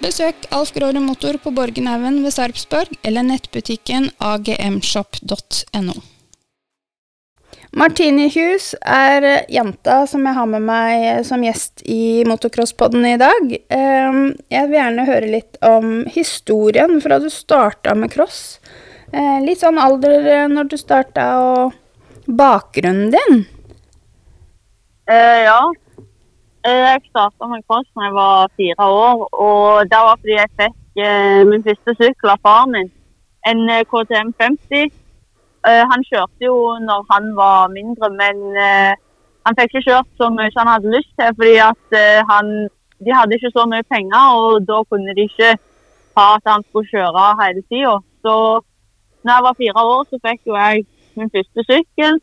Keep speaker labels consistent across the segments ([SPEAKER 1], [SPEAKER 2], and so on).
[SPEAKER 1] Besøk Alf Gråre Motor på Borgenhaugen ved Sarpsborg eller nettbutikken agmshop.no. Martine Hughes er jenta som jeg har med meg som gjest i Motocrosspodden i dag. Ehm, jeg vil gjerne høre litt om historien fra du starta med cross. Eh, litt sånn alder når du starta, og bakgrunnen din.
[SPEAKER 2] Ja, Eh, jeg starta med cross da jeg var fire år. og Det var fordi jeg fikk eh, min første sykkel av faren min. En eh, KTM 50. Eh, han kjørte jo når han var mindre, men eh, han fikk ikke kjørt så mye han hadde lyst til. fordi at eh, han, De hadde ikke så mye penger, og da kunne de ikke ha at han skulle kjøre hele tida. Så når jeg var fire år, så fikk jo jeg min første sykkel.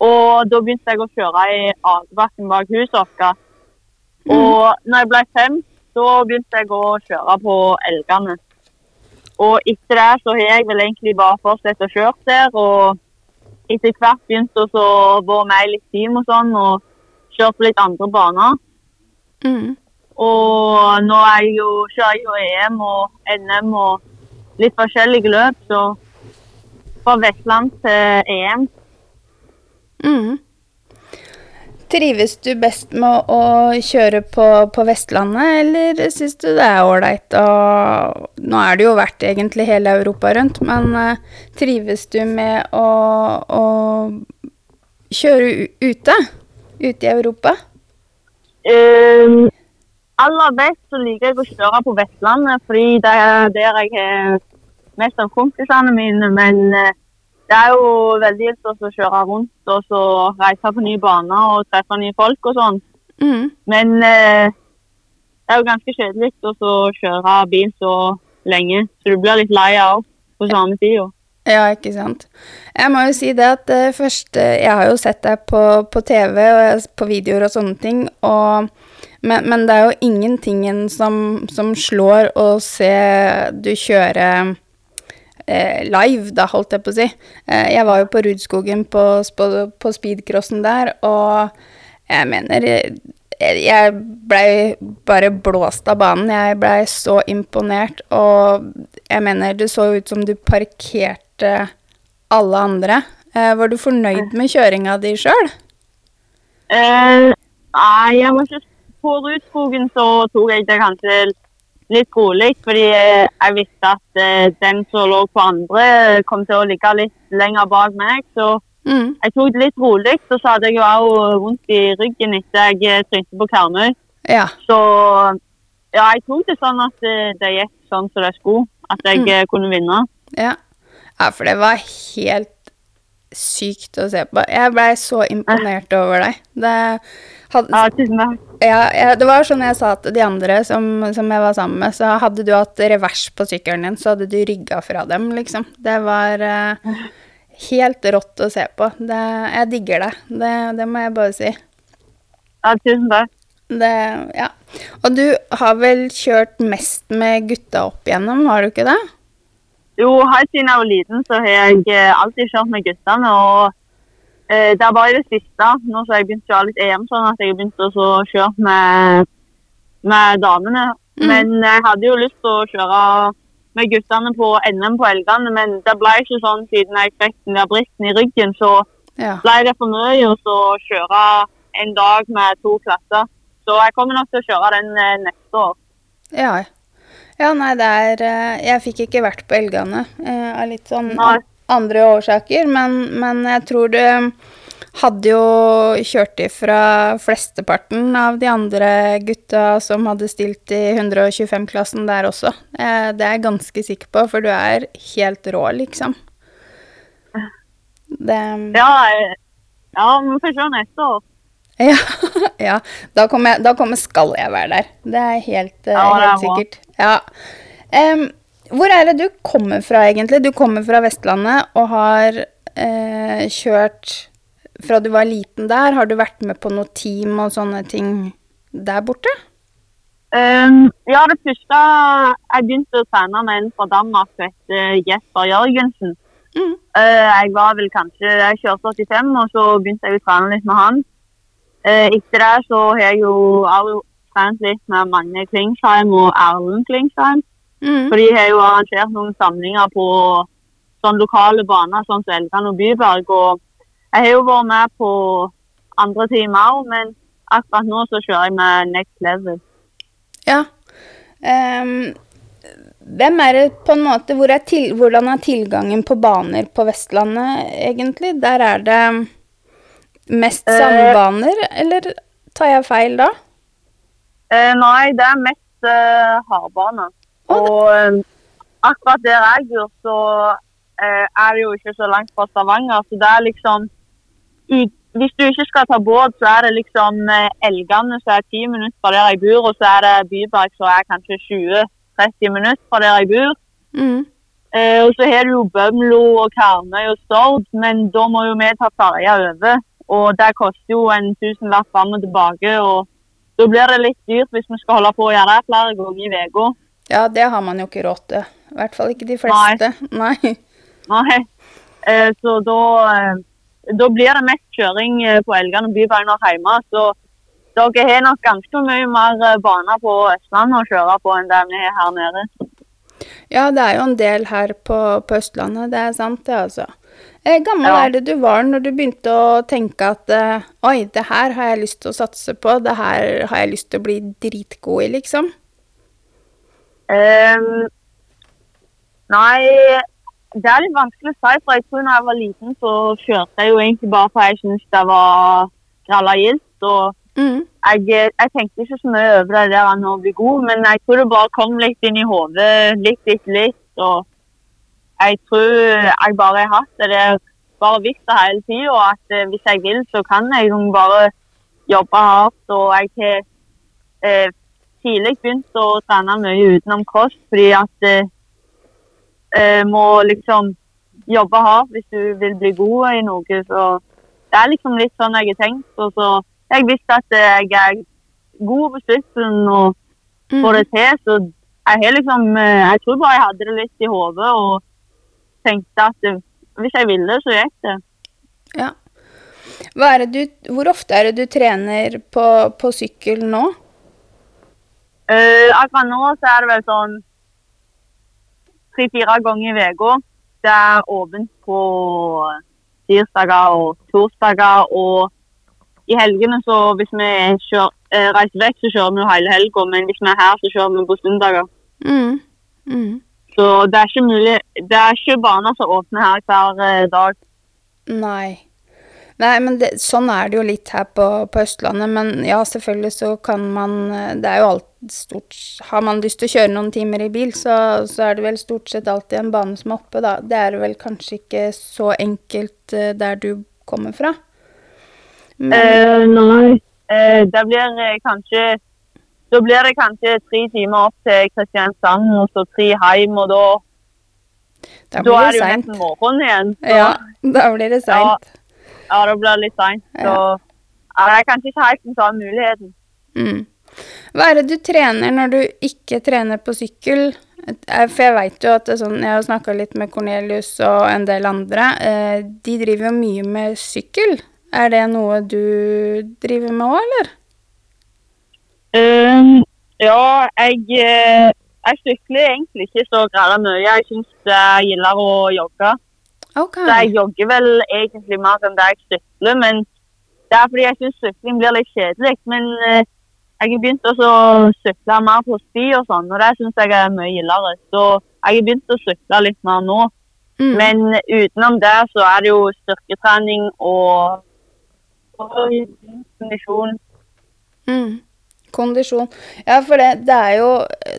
[SPEAKER 2] Og da begynte jeg å kjøre i akebakken bak huset vårt. Mm. Og når jeg ble fem, så begynte jeg å kjøre på elgene. Og etter det så har jeg vel egentlig bare fortsatt å kjøre der. Og etter hvert begynte å være med i litt team og sånn, og kjørt på litt andre baner. Mm. Og nå er jeg jo, kjører jeg jo EM og NM og litt forskjellige løp, så fra Vestland til EM.
[SPEAKER 1] Mm. Trives du best med å kjøre på, på Vestlandet, eller syns du det er ålreit å Nå er det jo vært egentlig hele Europa rundt, men uh, trives du med å, å kjøre ute? Ute i Europa?
[SPEAKER 2] Um, aller best så liker jeg å kjøre på Vestlandet, fordi det er der jeg har mest av kompisene mine. Men uh, det er jo veldig gildt å kjøre rundt og så reise på nye baner og treffe nye folk og sånn. Mm. Men eh, det er jo ganske kjedelig å kjøre bil så lenge, så du blir litt lei av på samme tid.
[SPEAKER 1] Ja, ikke sant. Jeg må jo si det at først, første Jeg har jo sett deg på, på TV og på videoer og sånne ting, og, men, men, det er jo ingenting som, som slår å se du kjøre eh, live, da, holdt jeg på å si. Eh, jeg var jo på Rudskogen på, på, på speedcrossen der, og jeg mener eh, jeg blei bare blåst av banen. Jeg blei så imponert, og jeg mener det så ut som du parkerte alle andre. Eh, var du fornøyd med kjøringa di sjøl?
[SPEAKER 2] Eh, nei, jeg var ikke på Rudskogen, så tok jeg det kanskje litt rolig, fordi jeg visste at uh, den som lå på andre, kom til å ligge litt lenger bak meg. Så mm. jeg tok det litt rolig. Så hadde jeg jo òg vondt i ryggen etter jeg trynte på Karmøy. Ja. Så ja, jeg tok det sånn at det gikk sånn som det skulle. At jeg mm. kunne vinne.
[SPEAKER 1] Ja. ja, for det var helt sykt å se på. Jeg blei så imponert over deg. Det, hadde,
[SPEAKER 2] Ja, tusen takk.
[SPEAKER 1] Ja, jeg, det var sånn jeg sa til de andre som, som jeg var sammen med, så hadde du hatt revers på sykkelen din, så hadde du rygga fra dem, liksom. Det var uh, helt rått å se på. Det, jeg digger det. det. Det må jeg bare si.
[SPEAKER 2] Ja, tusen takk.
[SPEAKER 1] Det, ja. Og du har vel kjørt mest med gutta opp igjennom, har du ikke det?
[SPEAKER 2] Jo, helt siden jeg var liten, så har jeg eh, alltid kjørt med guttene. Og det er bare i det siste, nå har jeg begynt å kjøre litt EM, sånn at jeg har begynt å kjøre med, med damene.
[SPEAKER 1] Mm.
[SPEAKER 2] Men jeg hadde jo lyst til å kjøre med guttene på NM på Elgane, men det ble ikke sånn siden jeg fikk den der bristen i ryggen. Så
[SPEAKER 1] Ja.
[SPEAKER 2] ble det for mye å kjøre en dag med to klasser. Så jeg kommer nok til å kjøre den eh, neste år.
[SPEAKER 1] Ja. ja, nei, det er eh, Jeg fikk ikke vært på Elgane eh, av litt sånn
[SPEAKER 2] Nei.
[SPEAKER 1] Andre årsaker, men, men jeg tror du hadde jo kjørt ifra flesteparten av de andre gutta som hadde stilt i 125-klassen der også. Eh, det er jeg ganske sikker på, for du er helt rå, liksom. Det
[SPEAKER 2] Ja, ja men se neste år.
[SPEAKER 1] Ja, ja. Da kommer, jeg, da kommer skal jeg være der. Det er helt, eh,
[SPEAKER 2] Ja,
[SPEAKER 1] helt sikkert. Ja. Em, hvor er det du kommer fra, egentlig? Du kommer fra Vestlandet og har eh, kjørt fra du var liten der. Har du vært med på noe team og sånne ting der borte?
[SPEAKER 2] Um, ja, det første Jeg begynte å trene med en fra Danmark som heter Jesper Jørgensen.
[SPEAKER 1] Mm.
[SPEAKER 2] Uh, jeg var vel kanskje Jeg kjørte 85, og så begynte jeg å trene litt med han. Uh, etter det så har jeg jo trent litt med Magne Klingsheim og Erlend Klingsheim.
[SPEAKER 1] Mm.
[SPEAKER 2] For de har jo arrangert noen samlinger på sånn lokale baner, sånn som Elgan og Byberg. Og jeg har jo vært med på andre timer òg, men akkurat nå så kjører jeg med Next Level.
[SPEAKER 1] Ja. Um, hvem er det på en måte hvor er til, Hvordan er tilgangen på baner på Vestlandet, egentlig? Der er det mest
[SPEAKER 2] sandbaner,
[SPEAKER 1] sandbaner, eller tar jeg feil da?
[SPEAKER 2] Uh, nei, det er mest uh, hardbane. Og eh, akkurat der jeg bor, så eh, er det jo ikke så langt fra Stavanger. Så det er liksom ut, Hvis du ikke skal ta båt, så er det liksom eh, Elgane som er ti minutter fra der jeg bor, og så er det Byberg som er kanskje 20-30 minutter fra der jeg bor.
[SPEAKER 1] Mm.
[SPEAKER 2] Eh, og så har du jo Bømlo og Karmøy og Stord, men da må jo vi ta ferja over. Og det koster jo en tusenlapp fram og tilbake, og da blir det litt dyrt hvis vi skal holde på å gjøre det flere ganger i uka.
[SPEAKER 1] Ja, det har man jo ikke råd til. I hvert fall ikke de fleste. Nei.
[SPEAKER 2] Nei. Eh, så da, eh, da blir det mest kjøring eh, på Elgane og hjemme. Så dere har nok ganske mye mer baner på Østlandet å kjøre på enn det vi har her nede.
[SPEAKER 1] Ja, det er jo en del her på, på Østlandet, det er sant det, altså. Eh, gammel
[SPEAKER 2] Ja.
[SPEAKER 1] er det du var når du begynte å tenke at eh, oi, det her har jeg lyst til å satse på, det her har jeg lyst til å bli dritgod i, liksom?
[SPEAKER 2] Ehm, nei, det er litt vanskelig å si, for jeg tror da jeg var liten, så kjørte jeg jo egentlig bare for jeg syntes det var gralla gildt. Og
[SPEAKER 1] Mm.
[SPEAKER 2] jeg, jeg tenkte ikke så mye over det der an å bli god, men jeg tror det bare kom litt inn i hodet litt, litt, litt. Og jeg tror jeg bare har hatt det der bare det hele tida, og at eh, hvis jeg vil, så kan jeg bare jobbe hardt. Og jeg har eh, tidlig begynt å trene mye utenom cross, fordi at eh, eh, må liksom jobbe hardt hvis du vil bli god i noe. Så det er liksom litt sånn jeg har tenkt. Og så jeg visste at jeg er god på sykkelen og
[SPEAKER 1] Mm.
[SPEAKER 2] får det til. Så jeg har liksom eh, Jeg tror bare jeg hadde det litt i hodet og tenkte at eh, hvis jeg ville, så gikk det.
[SPEAKER 1] Ja. Du, hvor ofte er det du trener på, på sykkel nå?
[SPEAKER 2] Eh, akkurat nå så er det vel sånn tre-fire ganger i uka. Det er åpent på tirsdager og torsdager. Og i helgene, så hvis vi kjør, uh, reiser vekk, så kjører vi jo hele helga. Men hvis vi er her, så kjører vi på søndager.
[SPEAKER 1] Mm. Mm.
[SPEAKER 2] Så det er ikke mulig Det er ikke baner som åpner her hver eh, dag.
[SPEAKER 1] Nei. Nei, men det, sånn er det jo litt her på, på Østlandet. Men ja, selvfølgelig så kan man Det er jo alt stort Har man lyst til å kjøre noen timer i bil, så, så er det vel stort sett alltid en bane som er oppe, da. Det er vel kanskje ikke så enkelt uh, der du kommer fra. Men
[SPEAKER 2] Uh, nei. Uh, det blir det kanskje Da blir det kanskje tre timer opp til Kristiansand, og så tre hjem, og da,
[SPEAKER 1] da
[SPEAKER 2] da er
[SPEAKER 1] det
[SPEAKER 2] det jo nesten morgen igjen. Så,
[SPEAKER 1] Ja, da blir det seint.
[SPEAKER 2] ja, da blir det litt seint. Så ja, det er kanskje ikke helt den samme muligheten.
[SPEAKER 1] Mm. Hva er det du trener når du ikke trener på sykkel? Eh, For jeg veit jo at det er sånn, jeg har snakka litt med Cornelius og en del andre. Eh, de driver jo mye med sykkel. Er det noe du driver med òg, eller?
[SPEAKER 2] Um, ja, jeg, eh, jeg sykler egentlig ikke så greit mye. Jeg syns jeg gilder å jogge.
[SPEAKER 1] Okay.
[SPEAKER 2] Så jeg jogger vel egentlig mer enn det jeg sykler, men det er fordi jeg syns sykling blir litt kjedelig. Men jeg har begynt å sykle mer på sti og sånn, og det syns jeg er mye gildere. Så jeg har begynt å sykle litt mer nå.
[SPEAKER 1] Mm.
[SPEAKER 2] Men utenom det så er det jo styrketrening og, kondisjon.
[SPEAKER 1] Mm. Kondisjon. Ja, for det, det er jo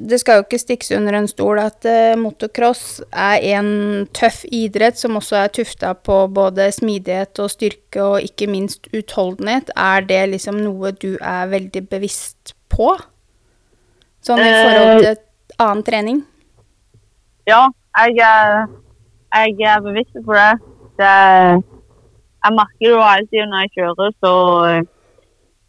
[SPEAKER 1] Det skal jo ikke stikkes under en stol at uh, motocross er en tøff idrett som også er tufta på både smidighet og styrke og ikke minst utholdenhet. Er det liksom noe du er veldig bevisst på? Sånn i forhold til annen trening?
[SPEAKER 2] Ja, jeg, er- jeg er bevisst på det. det. Jeg merker det jo alltid når jeg kjører, så eh,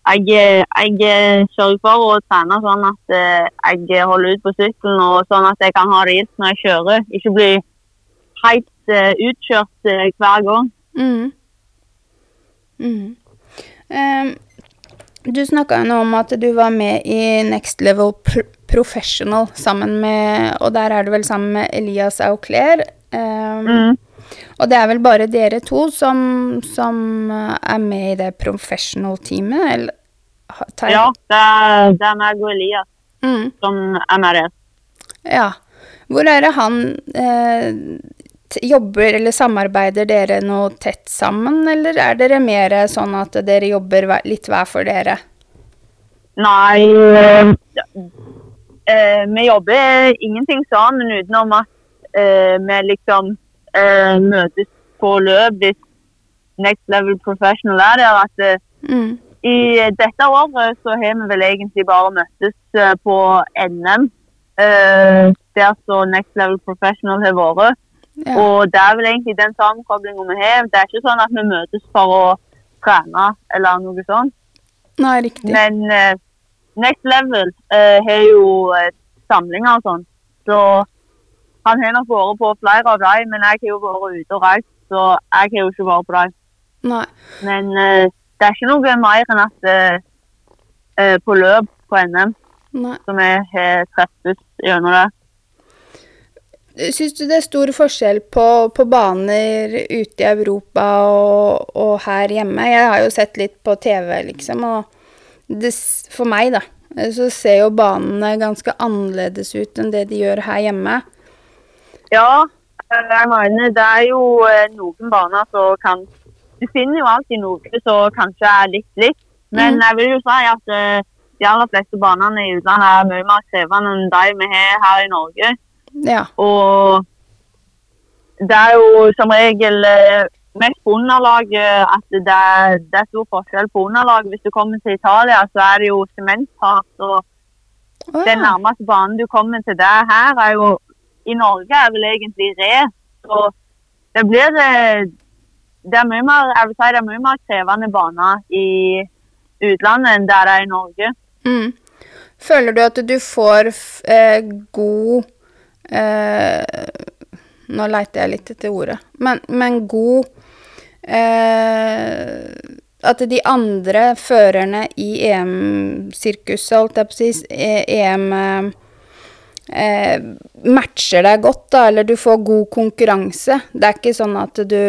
[SPEAKER 2] jeg, jeg sørger for å trene sånn at eh, jeg holder ut på sykkelen, og sånn at jeg kan ha det gildt når jeg kjører. Ikke bli helt eh, utkjørt eh, hver gang.
[SPEAKER 1] Mm. Mm. Um, du snakka jo nå om at du var med i Next Level Pro Professional sammen med Og der er du vel sammen med Elias Auclair. Um,
[SPEAKER 2] Mm.
[SPEAKER 1] Og det er vel bare dere to som, som eh, er med i det professional-teamet, eller? tar
[SPEAKER 2] Ja, det, er- det er meg og Elias
[SPEAKER 1] Mm.
[SPEAKER 2] som er med der.
[SPEAKER 1] Ja. Hvor er det han eh, jobber eller samarbeider dere noe tett sammen, eller er dere mer sånn at dere jobber litt hver for dere?
[SPEAKER 2] Nei eh, eh, Vi jobber ingenting sammen utenom at eh, vi liksom eh, møtes på løp hvis Next Level Professional er der. At eh,
[SPEAKER 1] Mm.
[SPEAKER 2] I dette året så har vi vel egentlig bare møttes eh, på NM. eh, der så Next Level Professional har vært.
[SPEAKER 1] Ja.
[SPEAKER 2] Og det er vel egentlig den sammenkoblinga vi har. Det er ikke sånn at vi møtes for å trene eller noe sånt.
[SPEAKER 1] Nei, riktig.
[SPEAKER 2] Men eh, Next Level eh, har jo samlinger og sånn. Så han har nok vært på flere av dem, men jeg har jo vært ute og reist, så jeg har jo ikke vært på dem.
[SPEAKER 1] Nei.
[SPEAKER 2] Men uh, det er ikke noe mer enn at uh, på løp på NM
[SPEAKER 1] Nei.
[SPEAKER 2] som jeg har treffes gjennom det.
[SPEAKER 1] Syns du det er stor forskjell på, på baner ute i Europa og, og her hjemme? Jeg har jo sett litt på TV, liksom, og det, for meg, da, så ser jo banene ganske annerledes ut enn det de gjør her hjemme.
[SPEAKER 2] Ja, eh, jeg mener det er jo eh, noen baner som kan Du finner jo alltid noe som kanskje er litt likt, men
[SPEAKER 1] Mm.
[SPEAKER 2] jeg vil jo si at eh, de aller fleste banene i utlandet er mye mer krevende enn de vi har her i Norge.
[SPEAKER 1] Ja.
[SPEAKER 2] Og det er jo som regel mest på underlaget at det er, det er stor forskjell på underlag. Hvis du kommer til Italia, så er det jo sementpart og
[SPEAKER 1] Å,
[SPEAKER 2] den nærmeste banen du kommer til der her, er jo I Norge er vel egentlig race. Og det blir eh, det er mye mer, jeg vil si det er mye mer krevende baner i utlandet enn det det er i Norge.
[SPEAKER 1] Mm. Føler du at du får eh, god eh, Nå leiter jeg litt etter ordet. Men, men god eh, At de andre førerne i EM-sirkuset, holdt jeg på å si, s- eh, EM eh, matcher deg godt, da, eller du får god konkurranse. Det er ikke sånn at du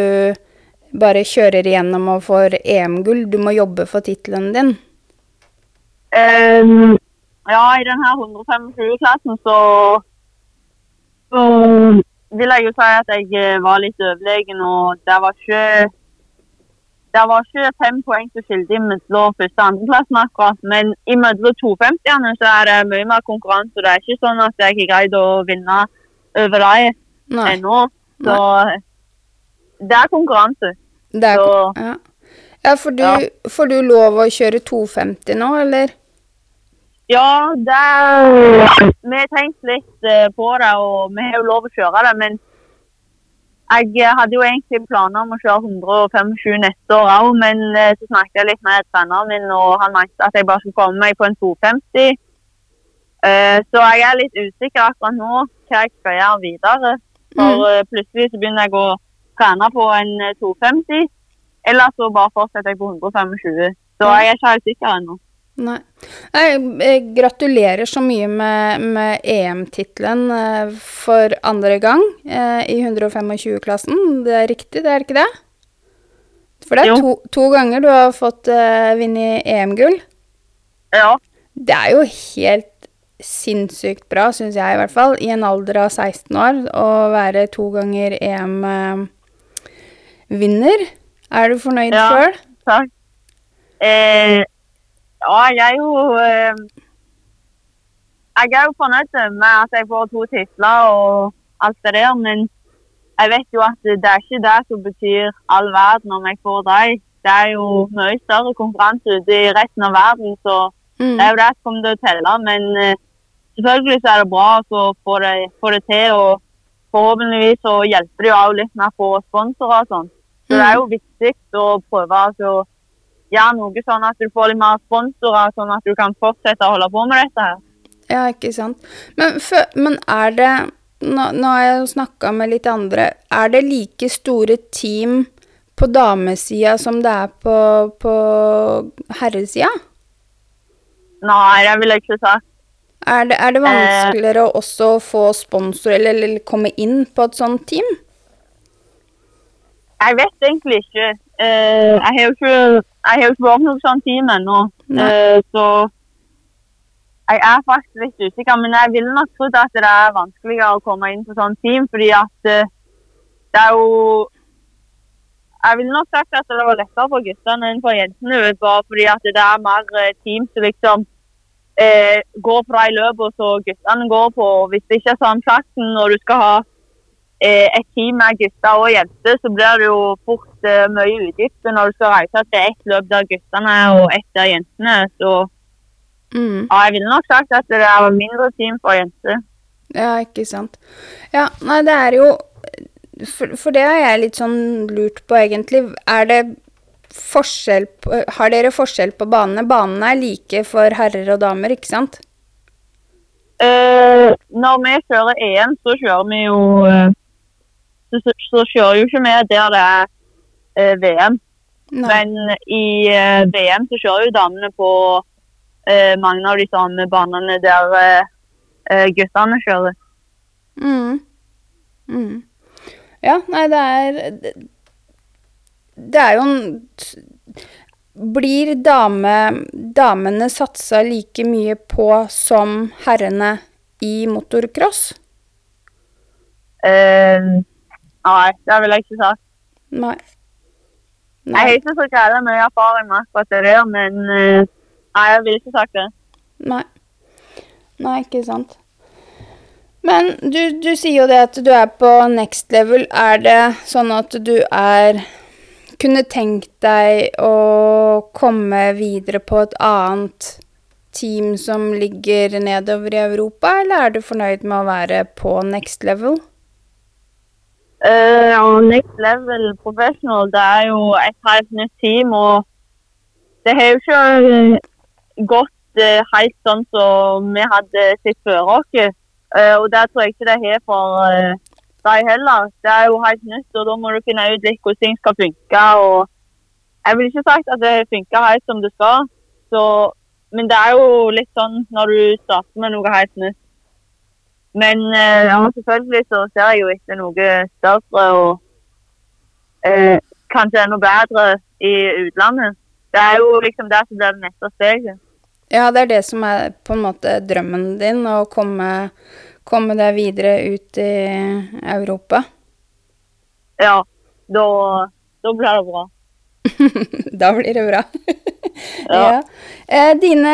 [SPEAKER 1] bare kjører igjennom og får EM-gull. Du må jobbe for tittelen din.
[SPEAKER 2] Um, ja, i denne 125-klassen så, så vil jeg jo si at jeg eh, var litt overlegen, og det var ikke det var ikke fem poeng som skilte mellom første og andreplassen akkurat, men imellom 250-ene så er det mye mer konkurranse. Det er ikke sånn at jeg ikke greid å vinne over dem ennå. Så det er konkurranse.
[SPEAKER 1] Det er,
[SPEAKER 2] Så-
[SPEAKER 1] ja. ja, for du,
[SPEAKER 2] Ja.
[SPEAKER 1] får du lov å kjøre 250 nå, eller?
[SPEAKER 2] Ja, det Vi har tenkt litt eh, på det, og vi har jo lov å kjøre det. Men jeg eh, hadde jo egentlig planer om å kjøre 125 neste år òg, men eh, så snakket jeg litt med treneren min, og han mente at jeg bare skulle komme meg på en 250. Eh, Så jeg er litt usikker akkurat nå hva jeg skal gjøre videre. For eh, plutselig så begynner jeg å trene på en eh, 250, eller så bare fortsetter jeg på 125. Så jeg er ikke helt sikker ennå.
[SPEAKER 1] Nei. Jeg gratulerer så mye med, med EM-tittelen eh, for andre gang eh, i 125-klassen. Det er riktig, det er ikke det? For det er to, to ganger du har fått uh, vinne EM-gull.
[SPEAKER 2] Ja.
[SPEAKER 1] Det er jo helt sinnssykt bra, syns jeg i hvert fall, i en alder av 16 år å være to ganger EM-vinner. Er du fornøyd
[SPEAKER 2] Ja.
[SPEAKER 1] sjøl?
[SPEAKER 2] Takk. Eh, ja, jeg er jo eh, Jeg er jo fornøyd med at jeg får to titler og alt det der, men jeg vet jo at det er ikke det som betyr all verden om jeg får dem. Det er jo mye større konkurranse ute i resten av verden, så
[SPEAKER 1] Mm.
[SPEAKER 2] det er jo det som kommer til å telle. Men eh, selvfølgelig så er det bra å få det, få det til, og forhåpentligvis så hjelper det jo litt med å få sponsorer og sånn. Så det er jo viktig å prøve altså, gjøre noe sånn at du får litt mer sponsorer, sånn at du kan fortsette å holde på med dette her.
[SPEAKER 1] Ja, ikke sant. Men, for, men er det nå, nå har jeg jo snakka med litt andre. Er det like store team på damesida som det er på, på herresida?
[SPEAKER 2] Nei, det vil jeg ikke si.
[SPEAKER 1] Er det, er det vanskeligere å også få sponsor eller, eller komme inn på et sånt team?
[SPEAKER 2] Jeg vet egentlig ikke. Eh, jeg har jo ikke, ikke vært noe sånn team ennå. Eh, så jeg er faktisk litt usikker. Men jeg ville nok trodd at det er vanskeligere å komme inn på sånn team, fordi at uh, det er jo Jeg ville nok sagt at det var lettere for guttene enn for jentene, bare fordi at det er mer team som liksom går på de løpene som guttene går på. Hvis det ikke er sånn plassen når du skal ha et team med gutter og jenter, så blir det jo fort eh, mye utgifter når du skal reise til ett løp der guttene og ett der jentene. Så
[SPEAKER 1] Mm.
[SPEAKER 2] ja, jeg ville nok sagt at det er mindre team for jenter.
[SPEAKER 1] Ja, ikke sant. Ja, nei, det er jo For, for det har jeg litt sånn lurt på, egentlig. Er det forskjell på Har dere forskjell på banene? Banene er like for herrer og damer, ikke sant?
[SPEAKER 2] Uh, når vi kjører EM, så kjører vi jo eh, så, så, så kjører jo ikke vi der det er eh, VM.
[SPEAKER 1] Nei.
[SPEAKER 2] Men i eh, VM så kjører jo damene på eh, mange av de samme banene der eh, eh, guttene kjører.
[SPEAKER 1] Mm. Mm. Ja, nei, det er det, er jo en Blir dame, damene satsa like mye på som herrene i motocross?
[SPEAKER 2] Eh, nei, det vil jeg ikke sagt.
[SPEAKER 1] Nei.
[SPEAKER 2] Jeg har ikke så gærent mye erfaring med akkurat det der, men eh, nei, jeg vil ikke sagt det.
[SPEAKER 1] Nei. Nei, ikke sant. Men du, du sier jo det at du er på next level. Er det sånn at du er Kunne tenkt deg å komme videre på et annet team som ligger nedover i Europa, eller er du fornøyd med å være på next level?
[SPEAKER 2] Og Next Level Professional det er jo et helt nytt team, og det har jo ikke eh, gått uh, helt sånn som vi hadde sett før oss. Uh, og det tror jeg ikke det har for uh, deg heller. Det er jo helt nytt, og da må du finne ut litt hvordan ting skal funke. og Jeg vil ikke sagt at det funker helt som det skal, så, men det er jo litt sånn når du starter med noe helt nytt. Men eh, ja, selvfølgelig så ser jeg jo etter noe større og eh, kanskje enda bedre i utlandet. Det er jo liksom det som blir det neste steget.
[SPEAKER 1] Ja, det er det som er på en måte drømmen din, å komme, komme deg videre ut i Europa.
[SPEAKER 2] Ja, da, da blir det bra.
[SPEAKER 1] da blir det bra.
[SPEAKER 2] Ja.
[SPEAKER 1] ja. Eh, dine,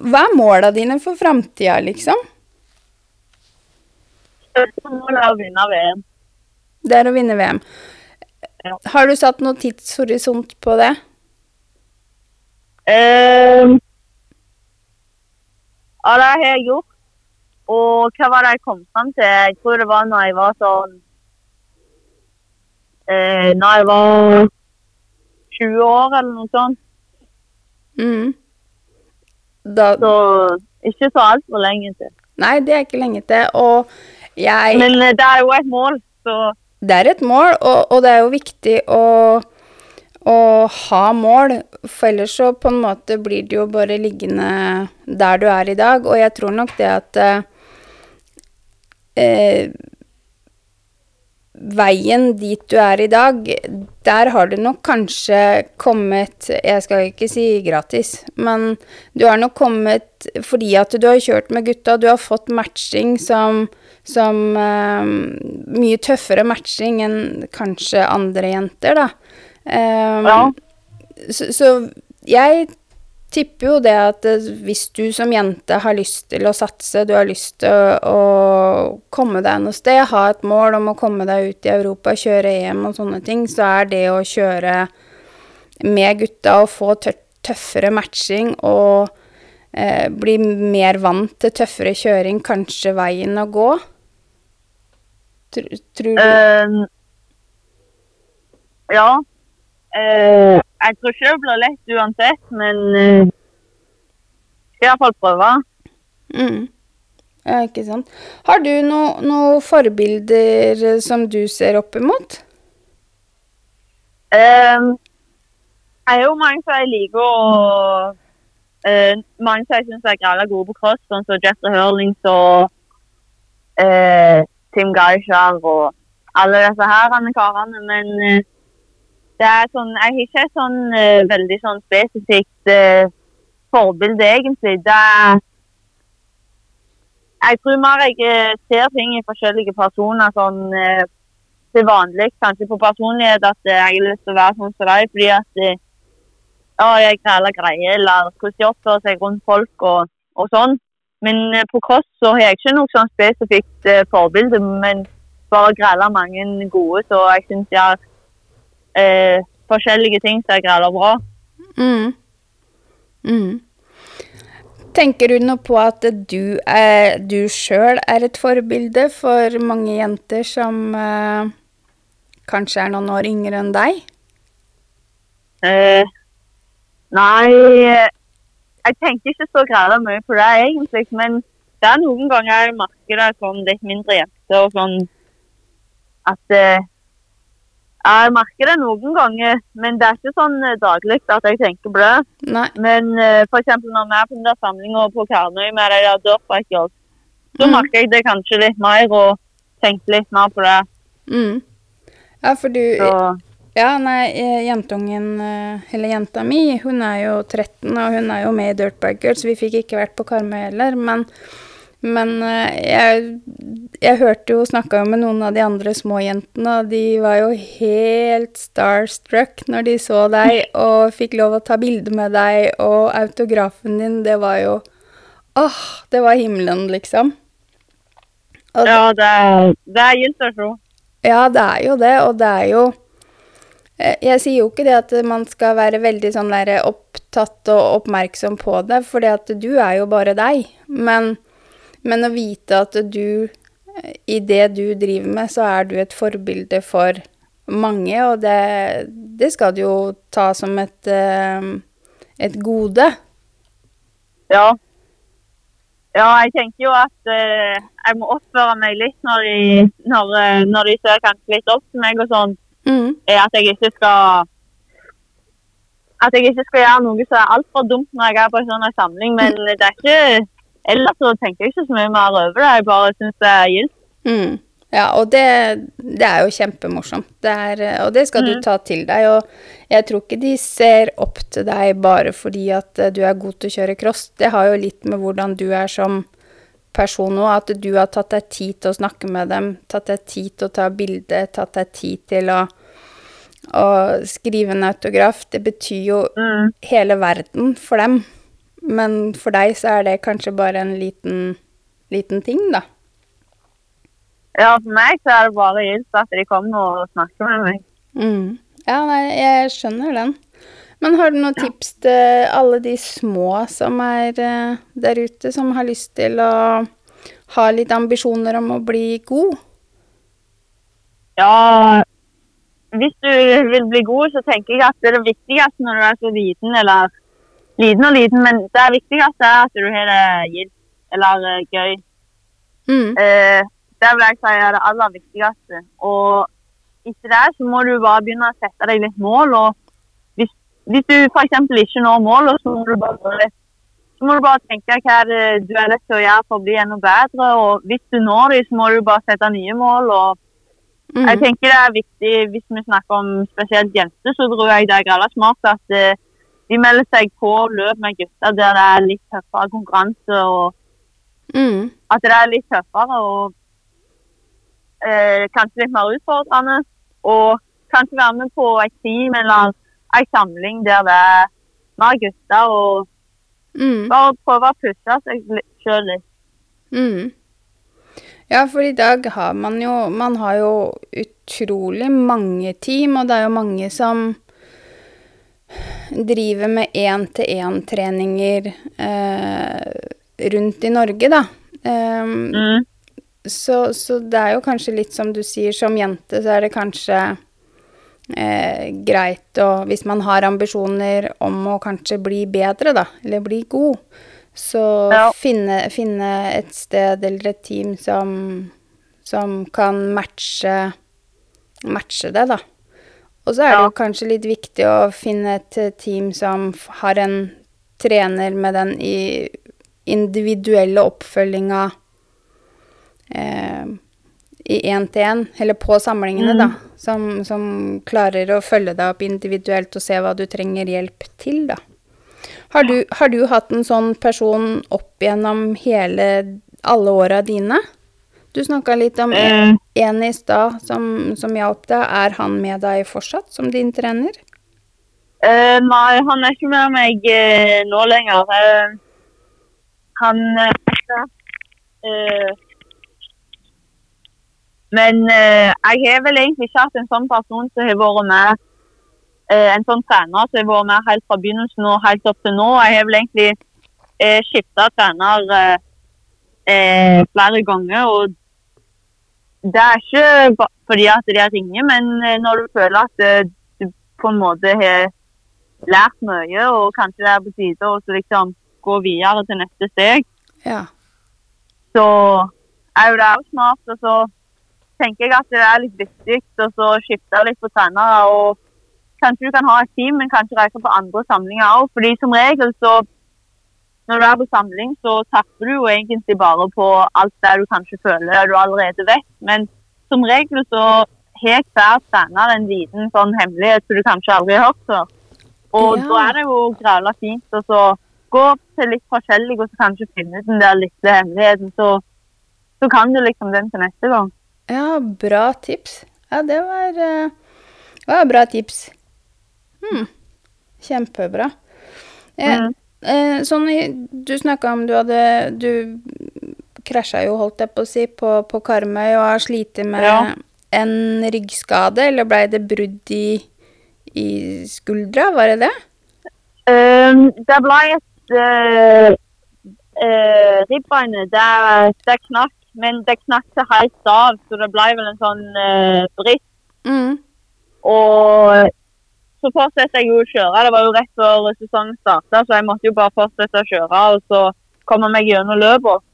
[SPEAKER 1] hva er måla dine for framtida, liksom?
[SPEAKER 2] Målet er å vinne VM.
[SPEAKER 1] Det er å vinne VM.
[SPEAKER 2] Ja.
[SPEAKER 1] Har du satt noe tidshorisont på det?
[SPEAKER 2] Um, ja, det har jeg gjort. Og hva var det jeg kom fram til? Jeg tror det var når jeg var sånn eh, Når jeg var 20 år, eller noe sånt.
[SPEAKER 1] Mm. Da,
[SPEAKER 2] Så ikke så altfor lenge til.
[SPEAKER 1] nei, det er ikke lenge til. Og jeg
[SPEAKER 2] Men eh, det er jo et mål, så
[SPEAKER 1] Det er et mål, og, og det er jo viktig å, å ha mål. For ellers så på en måte blir det jo bare liggende der du er i dag. Og jeg tror nok det at eh, eh, Veien dit du er i dag, der har du nok kanskje kommet Jeg skal ikke si gratis, men du har nok kommet fordi at du har kjørt med gutta, du har fått matching som, som uh, Mye tøffere matching enn kanskje andre jenter, da. Um,
[SPEAKER 2] Ja.
[SPEAKER 1] Så, så jeg tipper jo det at eh, hvis du som jente har lyst til å satse, du har lyst til å, å komme deg noe sted, ha et mål om å komme deg ut i Europa, kjøre EM og sånne ting, så er det å kjøre med gutta og få tøffere matching og bli mer vant til tøffere kjøring kanskje veien å gå? Tr tror du
[SPEAKER 2] uh, ja. Uh, jeg tror ikke det blir lett uansett, men uh, skal iallfall prøve.
[SPEAKER 1] Mm. Ja, ikke sant. Har du noen noe forbilder eh, som du ser opp imot?
[SPEAKER 2] Ehm, jeg er jo mange som jeg liker å eh, Mange som jeg syns er gralla gode på cross, sånn som Jester Hurlings og uh, Tim Geishar og alle disse her karene. Men uh, det er sånn Jeg har ikke et sånn veldig sånn spesifikt forbilde, egentlig. Det er Jeg tror mer jeg ser ting i forskjellige personer sånn til vanlig, kanskje på personlighet, at jeg har lyst til å være sånn som deg. Fordi at ja, jeg græler greier, eller hvordan de oppfører seg rundt folk og, og sånn. Men eh, på cross så har jeg ikke noe sånn spesifikt eh, forbilde, men bare græler mange gode, så jeg syns jeg har eh, forskjellige ting som jeg græler bra.
[SPEAKER 1] Mm. Mm. Tenker du noe på at du, er, du sjøl er et forbilde for mange jenter som eh, kanskje er noen år yngre enn deg?
[SPEAKER 2] Eh, nei, eh, jeg tenker ikke så græla mye på det egentlig, men det er noen ganger jeg merker det som litt mindre jenter og sånn at eh, Jeg merker det noen ganger, men det er ikke sånn eh, daglig at jeg tenker på det.
[SPEAKER 1] Nei.
[SPEAKER 2] Men eh, for eksempel når vi er på den der samlinga på Karmøy med de der dirtbikers, så
[SPEAKER 1] mm.
[SPEAKER 2] merker jeg det kanskje litt mer og tenker litt mer på det.
[SPEAKER 1] Mm. Ja, for du
[SPEAKER 2] Så
[SPEAKER 1] Ja, nei, eh, jentungen, eh, eller jenta mi, hun er jo 13, og hun er jo med i Dirtbag Girls, så vi fikk ikke vært på Karmøy heller, men, men eh, jeg, jeg hørte jo, snakka med noen av de andre små jentene, og de var jo helt starstruck når de så deg, og fikk lov å ta bilde med deg, og autografen din, det var jo, åh, det var himmelen, liksom. Og
[SPEAKER 2] ja, det, det er gildt å
[SPEAKER 1] ja, det er jo det, og det er jo Jeg sier jo ikke det at man skal være veldig sånn der opptatt og oppmerksom på det, for du er jo bare deg. Men, men å vite at du, eh, i det du driver med, så er du et forbilde for mange, og det, det skal du jo ta som et, eh, et gode.
[SPEAKER 2] Ja. Ja, jeg tenker jo at eh, jeg må oppføre meg litt når de, når, eh, når de ser kanskje litt opp til meg og sånn.
[SPEAKER 1] Mm.
[SPEAKER 2] Er at jeg ikke skal At jeg ikke skal gjøre noe som er altfor dumt når jeg er på en sånn samling. Men det er ikke Ellers så tenker jeg ikke så mye mer over det. Jeg bare syns det er gildt.
[SPEAKER 1] Mm. Ja, og det, det er jo kjempemorsomt. Det er, og det skal du
[SPEAKER 2] Mhm.
[SPEAKER 1] ta til deg. Og jeg tror ikke de ser opp til deg bare fordi at eh, du er god til å kjøre cross. Det har jo litt med hvordan du er som person òg, at du har tatt deg tid til å snakke med dem, tatt deg tid til å ta bilde, tatt deg tid til å å skrive en autograf, det betyr jo
[SPEAKER 2] Mm.
[SPEAKER 1] hele verden for dem. Men for deg så er det kanskje bare en liten, liten ting, da.
[SPEAKER 2] Ja, for meg så er det bare gildt at de kommer og snakker med meg.
[SPEAKER 1] Mm. Ja, nei, jeg skjønner den. Men har du noen tips til alle de små som er eh, der ute, som har lyst til å ha litt ambisjoner om å bli god?
[SPEAKER 2] Ja, hvis du vil bli god, så tenker jeg at det er det viktigste når du er så liten, eller liten og liten, men det viktigste er at du har det gildt, eller eh, gøy.
[SPEAKER 1] Mm.
[SPEAKER 2] Eh, det vil jeg si er det aller viktigste. Og etter det så må du bare begynne å sette deg litt mål. og Hvis, hvis du f.eks. ikke når målet, så må du bare så må du bare tenke hva det du er nødt til å gjøre for å bli enda bedre. og Hvis du når dem, så må du bare sette nye mål. og
[SPEAKER 1] Mm.
[SPEAKER 2] Jeg tenker det er viktig, Hvis vi snakker om spesielt jenter, så tror jeg det er greit smart at eh, de melder seg på løp med gutter der det er litt tøffere konkurranse. og
[SPEAKER 1] Mm.
[SPEAKER 2] At det er litt tøffere og eh, kanskje litt mer utfordrende. Og kanskje være med på et team eller en samling der det er mer gutter. Og
[SPEAKER 1] Mm.
[SPEAKER 2] bare prøve å pushe seg sjøl litt.
[SPEAKER 1] Mm. Ja, for i dag har man jo Man har jo utrolig mange team, og det er jo mange som driver med én-til-én-treninger eh, rundt i Norge, da. Um,
[SPEAKER 2] Mm.
[SPEAKER 1] så, så det er jo kanskje litt som du sier, som jente så er det kanskje eh, greit å Hvis man har ambisjoner om å kanskje bli bedre, da, eller bli god, så
[SPEAKER 2] Ja.
[SPEAKER 1] finne, finne et sted eller et team som, som kan matche, matche det, da. Og så er det jo kanskje litt viktig å finne et team som har en trener med den i individuelle oppfølginga eh, i én-til-én, eller på samlingene, da. Som, som klarer å følge deg opp individuelt og se hva du trenger hjelp til, da. Har du, har du hatt en sånn person opp gjennom hele, alle åra dine? Du snakka litt om en,
[SPEAKER 2] Eh,
[SPEAKER 1] en i stad som, som hjalp deg. Er han med deg fortsatt som din trener?
[SPEAKER 2] eh, nei, han er ikke med meg eh, nå lenger. Eh, han eh, Men eh, jeg har vel egentlig ikke hatt en sånn person som har vært med En sånn trener som har vært med helt fra begynnelsen og helt opp til nå. Jeg har vel egentlig eh, skifta trener eh, eh, flere ganger. og det er ikke fordi at de ringer, men eh, når du føler at eh, du på en måte har lært mye, og kanskje det er på tide å liksom gå videre til neste steg,
[SPEAKER 1] Ja.
[SPEAKER 2] så er jo det også smart. Og så tenker jeg at det er litt viktig å så skifte litt på trenere. og Kanskje du kan ha et team, men kanskje reise på andre samlinger òg. Fordi som regel så når du er på samling, så tapper du jo egentlig bare på alt det du kanskje føler du allerede vet. Men som regel så har hver trener en liten sånn hemmelighet som du kanskje aldri har hørt før. Og
[SPEAKER 1] Ja.
[SPEAKER 2] da er det jo græla fint å så gå til litt forskjellig og så kanskje finne ut den der lille hemmeligheten. Så, så kan du liksom den til neste gang.
[SPEAKER 1] Ja, bra tips. Ja, det var, eh, det var bra tips. Hmm. Kjempebra. Eh,
[SPEAKER 2] Mm.
[SPEAKER 1] eh, sånn du snakka om du hadde Du krasja jo, holdt jeg på å si, på, på Karmøy og har slitt med
[SPEAKER 2] Ja.
[SPEAKER 1] en ryggskade, eller blei det brudd i, i skuldra, var det det?
[SPEAKER 2] Um, det ble et uh, uh, Ribbeinet, det, det knakk, men det knakk til helt av, så det ble vel en sånn uh, brist.
[SPEAKER 1] Mm.
[SPEAKER 2] Og så fortsatte jeg jo å kjøre. Det var jo rett før sesongen starta, så jeg måtte jo bare fortsette å kjøre og så komme meg gjennom løpet.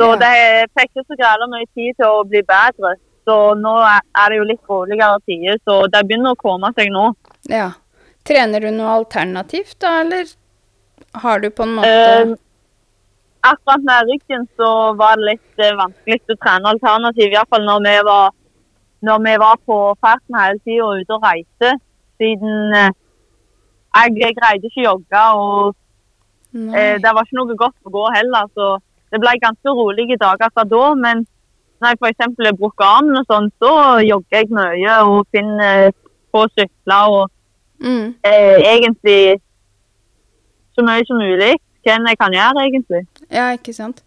[SPEAKER 2] Så
[SPEAKER 1] Ja.
[SPEAKER 2] det fikk ikke så græla mye tid til å bli bedre. Så nå er det jo litt roligere tider, så det begynner å komme seg nå.
[SPEAKER 1] Ja. Trener du noe alternativt, da, eller har du på en måte
[SPEAKER 2] Eh, akkurat med ryggen så var det litt eh, vanskelig å trene alternativ, iallfall når vi var når vi var på farten hele tida og ute og reiste. Siden eh, jeg greide ikke jogge, og eh, det var ikke noe godt å gå heller. Så det ble ganske rolige dager fra da. Men når jeg f.eks. bruker armen og sånn, så jogger jeg mye og finner få sykle og
[SPEAKER 1] Mm.
[SPEAKER 2] eh, egentlig så mye som mulig. Hva jeg kan gjøre, egentlig.
[SPEAKER 1] Ja, ikke sant.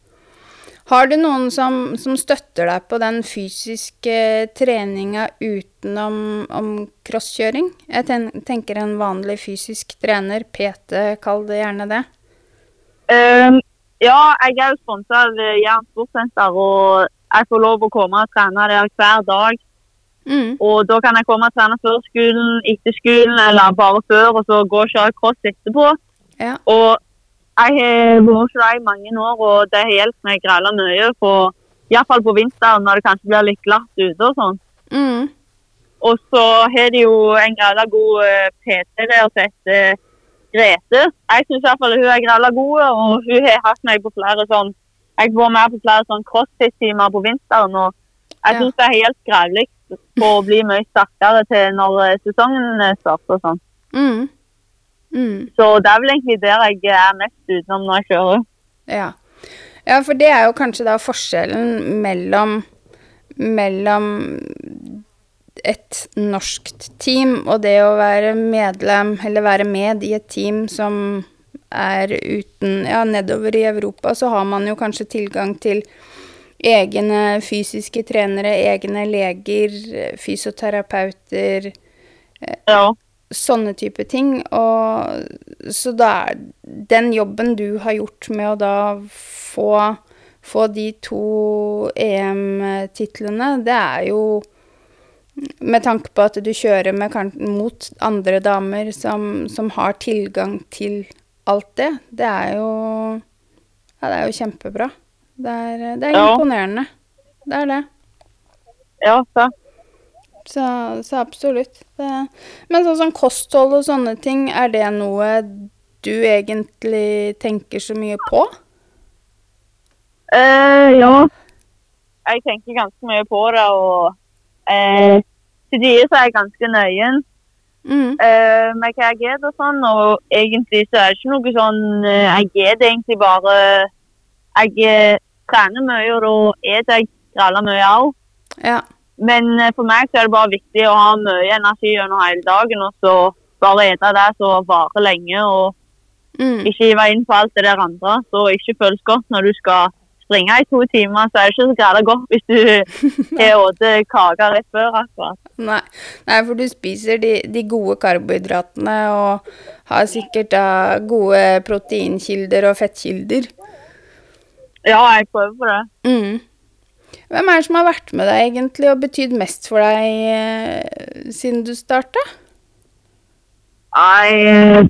[SPEAKER 1] Har du noen som, som støtter deg på den fysiske treninga utenom om crosskjøring? Jeg ten, tenker en vanlig fysisk trener, PT, kall det gjerne det.
[SPEAKER 2] Um, ja, jeg er jo sponsa av eh, Jæren sportssenter, og jeg får lov å komme og trene der hver dag.
[SPEAKER 1] Mm.
[SPEAKER 2] Og da kan jeg komme og trene før skolen, etter skolen, eller bare før, og så gå og kjøre cross etterpå.
[SPEAKER 1] Ja.
[SPEAKER 2] Og jeg har vært deg i mange år, og det har hjulpet meg græla mye. På, Iallfall på vinteren når det kanskje blir litt glatt ute og sånn.
[SPEAKER 1] Mm.
[SPEAKER 2] Og så har de jo en græla god eh, PT der som heter Grete. Jeg syns iallfall hun er græla god, og hun har hatt meg på flere sånn Jeg har vært med på flere sånn crossfit-timer på vinteren, og jeg
[SPEAKER 1] Ja.
[SPEAKER 2] syns det er helt greit på å bli mye sterkere til når eh, sesongen eh, starter og sånn.
[SPEAKER 1] Mm. Mm.
[SPEAKER 2] Så det er vel egentlig der jeg er mest utenom når jeg kjører.
[SPEAKER 1] Ja. ja, for det er jo kanskje da forskjellen mellom, mellom et norskt team og det å være medlem, eller være med i et team som er uten Ja, nedover i Europa så har man jo kanskje tilgang til egne fysiske trenere, egne leger, fysioterapeuter
[SPEAKER 2] Ja.
[SPEAKER 1] Sånne type ting. Og så da er den jobben du har gjort med å da få, få de to EM-titlene, det er jo med tanke på at du kjører med, mot andre damer som, som har tilgang til alt det, det er jo Ja, det er jo kjempebra. Det er, det er
[SPEAKER 2] Ja.
[SPEAKER 1] imponerende. Det er det.
[SPEAKER 2] Ja, så.
[SPEAKER 3] Så, så absolutt. Det, men sånn som kosthold og sånne ting, er det noe du egentlig tenker så mye på?
[SPEAKER 2] Uh, ja. Jeg tenker ganske mye på det, og uh, til tider så er jeg ganske nøyen
[SPEAKER 3] Mm.
[SPEAKER 2] uh, med hva jeg spiser og sånn. Og egentlig så er det ikke noe sånn Jeg Jeg spiser egentlig bare Jeg trener mye, og da spiser jeg gralla mye òg.
[SPEAKER 3] Ja.
[SPEAKER 2] Men eh, for meg så er det bare viktig å ha mye energi gjennom hele dagen, og så bare spise det som varer lenge. og
[SPEAKER 3] Mm.
[SPEAKER 2] ikke hive inn på alt det der andre. Så ikke føles godt når du skal springe i to timer. Så er det ikke så greit godt hvis du har spist kake rett før. akkurat.
[SPEAKER 3] Nei. Nei, for du spiser de, de gode karbohydratene og har sikkert da gode proteinkilder og fettkilder.
[SPEAKER 2] Ja, jeg prøver på det.
[SPEAKER 3] Mm. Hvem er det som har vært med deg egentlig og betydd mest for deg eh, siden du starta?
[SPEAKER 2] Jeg, eh,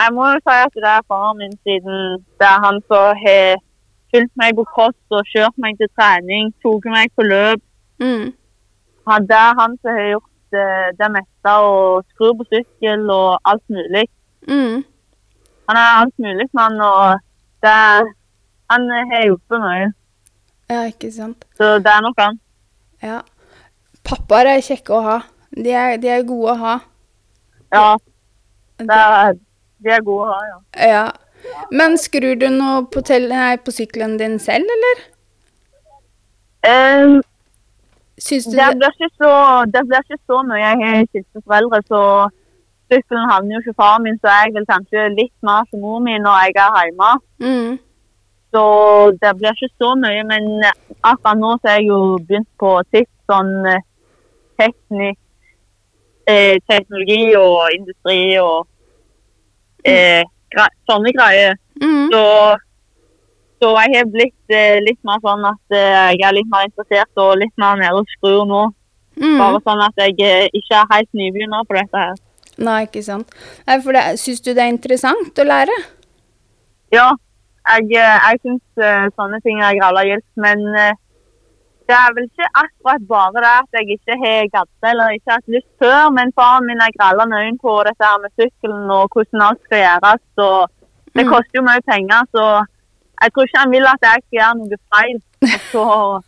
[SPEAKER 2] jeg må jo si at det er faren min siden det er han som har fulgt meg på kost og kjørt meg til trening, tatt meg på løp.
[SPEAKER 3] Mm.
[SPEAKER 2] Det er han som har gjort det, det meste og skrur på sykkel og alt mulig.
[SPEAKER 3] Mm.
[SPEAKER 2] Han er alt mulig mann, og det, han har hjulpet mye.
[SPEAKER 3] Ja, ikke sant.
[SPEAKER 2] Så det er nok han.
[SPEAKER 3] Ja. Pappaer er kjekke å ha. De er, de er gode å ha.
[SPEAKER 2] Ja, det er, de er gode å ha, ja.
[SPEAKER 3] Ja. Men skrur du noe på, nei, på sykkelen din selv, eller?
[SPEAKER 2] Um,
[SPEAKER 3] Syns du
[SPEAKER 2] det,
[SPEAKER 3] det
[SPEAKER 2] blir ikke så, det blir ikke så mye. Jeg har skilte foreldre, så sykkelen havner jo ikke faren min, så jeg vil kanskje litt mer som mor min når jeg er hjemme.
[SPEAKER 3] mm.
[SPEAKER 2] Så det blir ikke så mye. Men akkurat nå så har jeg jo begynt på sitt sånn eh, eh, teknologi og industri og eh, gre sånne greier.
[SPEAKER 3] Mm.
[SPEAKER 2] Så, så jeg har blitt eh, litt mer sånn at eh, jeg er litt mer interessert og litt mer nede og skrur nå.
[SPEAKER 3] Mm.
[SPEAKER 2] Bare sånn at jeg eh, ikke er helt nybegynner på dette her.
[SPEAKER 3] Nei, ikke sant. Nei, for det, Syns du det er interessant å lære?
[SPEAKER 2] Ja, jeg, eh, jeg syns eh, sånne ting er gralla gildt, men eh, det er vel ikke akkurat bare det at jeg ikke har gadd eller ikke hatt lyst før, men faren min er gralla nøye på dette her med sykkelen og hvordan alt skal gjøres. og Det
[SPEAKER 3] Mm.
[SPEAKER 2] koster jo mye penger, så jeg tror ikke han vil at jeg skal gjøre noe feil, og så,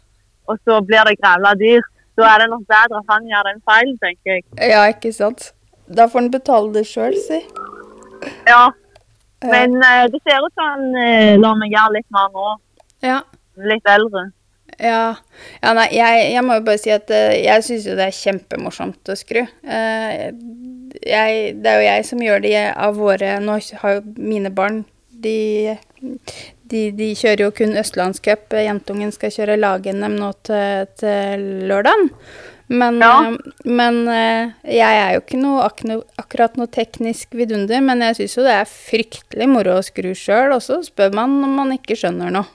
[SPEAKER 2] og så blir det gralla dyrt. Da er det nok bedre at han gjør den feilen, tenker jeg.
[SPEAKER 3] Ja, ikke sant. Da får han betale det sjøl, si.
[SPEAKER 2] Ja, men eh, det ser ut som han eh, lar meg gjøre litt mer nå,
[SPEAKER 3] Ja.
[SPEAKER 2] litt eldre.
[SPEAKER 1] Ja. ja nei, jeg, jeg må jo bare si at eh, jeg syns jo det er kjempemorsomt å skru. Eh, jeg, det er jo jeg som gjør det av våre Nå har jo mine barn de, de, de kjører jo kun østlandscup. Jentungen skal kjøre lag-NM nå til, til lørdagen. Men,
[SPEAKER 2] Ja.
[SPEAKER 1] eh, men eh, jeg er jo ikke noe, ak akkurat noe teknisk vidunder, men jeg syns jo det er fryktelig moro å skru sjøl, og så spør man om man ikke skjønner noe.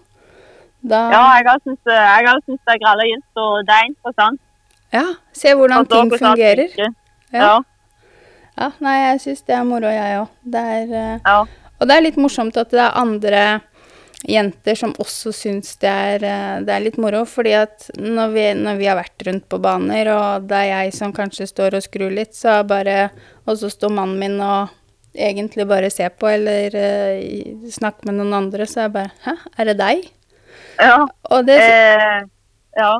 [SPEAKER 1] Da,
[SPEAKER 2] Ja, jeg har syntes det, er gralla gildt, og det er interessant.
[SPEAKER 1] ja, se hvordan
[SPEAKER 2] Forstå
[SPEAKER 1] ting fungerer. Ja.
[SPEAKER 2] Ja.
[SPEAKER 1] Ja, nei, jeg syns det er moro, jeg òg. Eh,
[SPEAKER 2] ja.
[SPEAKER 1] Og det er litt morsomt at det er andre jenter som også syns det er, eh, det er litt moro. Fordi at når vi, når vi har vært rundt på baner, og det er jeg som kanskje står og skrur litt, så er bare Og så står mannen min og egentlig bare ser på eller uh, snakker med noen andre, så er jeg bare Hæ, er det deg?
[SPEAKER 2] ja.
[SPEAKER 1] Og det,
[SPEAKER 2] Eh, ja.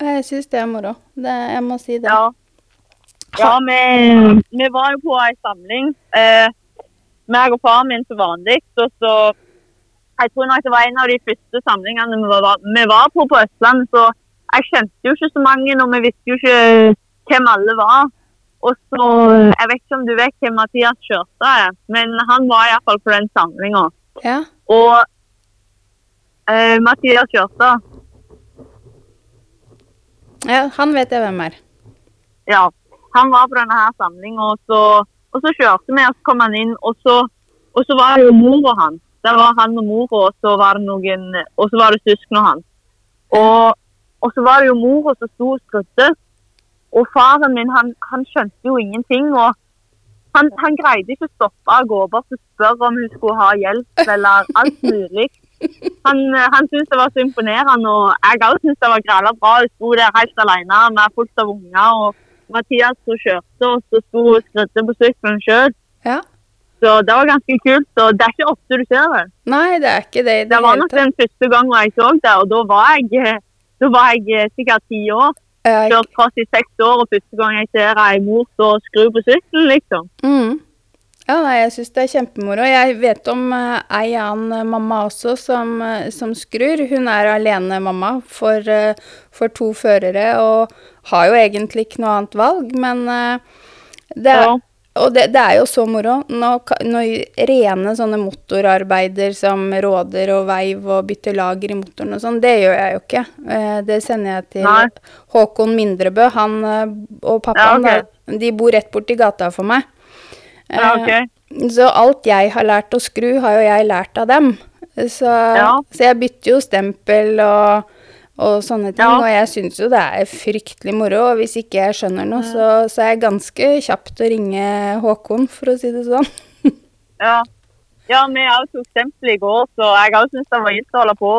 [SPEAKER 1] jeg syns det er moro. Det, jeg må si det.
[SPEAKER 2] Ja, ja vi, vi var jo på ei samling. Eh, meg og faren min som vanlig. Og så Jeg tror nok det var en av de første samlingene vi var, vi var på på Østlandet. Så jeg kjente jo ikke så mange, og vi visste jo ikke hvem alle var. Og så, Jeg vet ikke om du vet hvem Mathias Kjørstad er, men han var iallfall på den samlinga.
[SPEAKER 1] Ja.
[SPEAKER 2] Og uh, Mathias Kjørstad
[SPEAKER 1] ja, han vet jeg hvem er.
[SPEAKER 2] ja, han var på denne her samlinga, og, så- og så kjørte vi, og så kom han inn, og så, og så var det jo mora hans. Der var han og mora, og så var det noen, og så var det søsknene hans. Og, og så var det jo mora som sto og skrudde. Og faren min, han, han skjønte jo ingenting. og han, han greide ikke å stoppe å gå bort og spørre om hun skulle ha hjelp, eller alt mulig. Han, han syntes det var så imponerende, og jeg òg syntes det var græla bra. Hun sto der helt alene med fullt av unger. og Mathias som kjørte, og så sto hun skrudde på sykkelen sjøl.
[SPEAKER 1] Ja.
[SPEAKER 2] Så det var ganske kult. og Det er ikke ofte du ser det.
[SPEAKER 1] Nei, det er ikke det
[SPEAKER 2] Det
[SPEAKER 1] det
[SPEAKER 2] var nok den første gangen jeg så det, og da var jeg, eh, da var jeg eh, sikkert ti år.
[SPEAKER 1] Jeg...
[SPEAKER 2] Kjørt cross i seks år, og første gang jeg ser ei mor stå og skru på sykkelen, liksom.
[SPEAKER 1] Mm. Ja, nei, jeg syns det er kjempemoro. Jeg vet om uh, ei annen mamma også som, uh, som skrur. Hun er alenemamma for, uh, for to førere og har jo egentlig ikke noe annet valg, men det er,
[SPEAKER 2] Ja.
[SPEAKER 1] Og det, det er jo så moro. Når, når rene sånne motorarbeider som råder og veiv og bytter lager i motoren og sånn, det gjør jeg jo ikke. Eh, Det sender jeg til
[SPEAKER 2] Nei.
[SPEAKER 1] Håkon Mindrebø. Han eh, og pappaen,
[SPEAKER 2] Ja,
[SPEAKER 1] okay. de bor rett borti gata for meg.
[SPEAKER 2] Ja, okay.
[SPEAKER 1] Så alt jeg har lært å skru, har jo jeg lært av dem. Så,
[SPEAKER 2] Ja.
[SPEAKER 1] så jeg bytter jo stempel og, og sånne ting,
[SPEAKER 2] Ja.
[SPEAKER 1] og jeg syns jo det er fryktelig moro. Og hvis ikke jeg skjønner noe, så, så er jeg ganske kjapt å ringe Håkon, for å si det sånn.
[SPEAKER 2] Ja, ja vi òg tok stempel i går, så jeg òg syns det var gitt å holde på.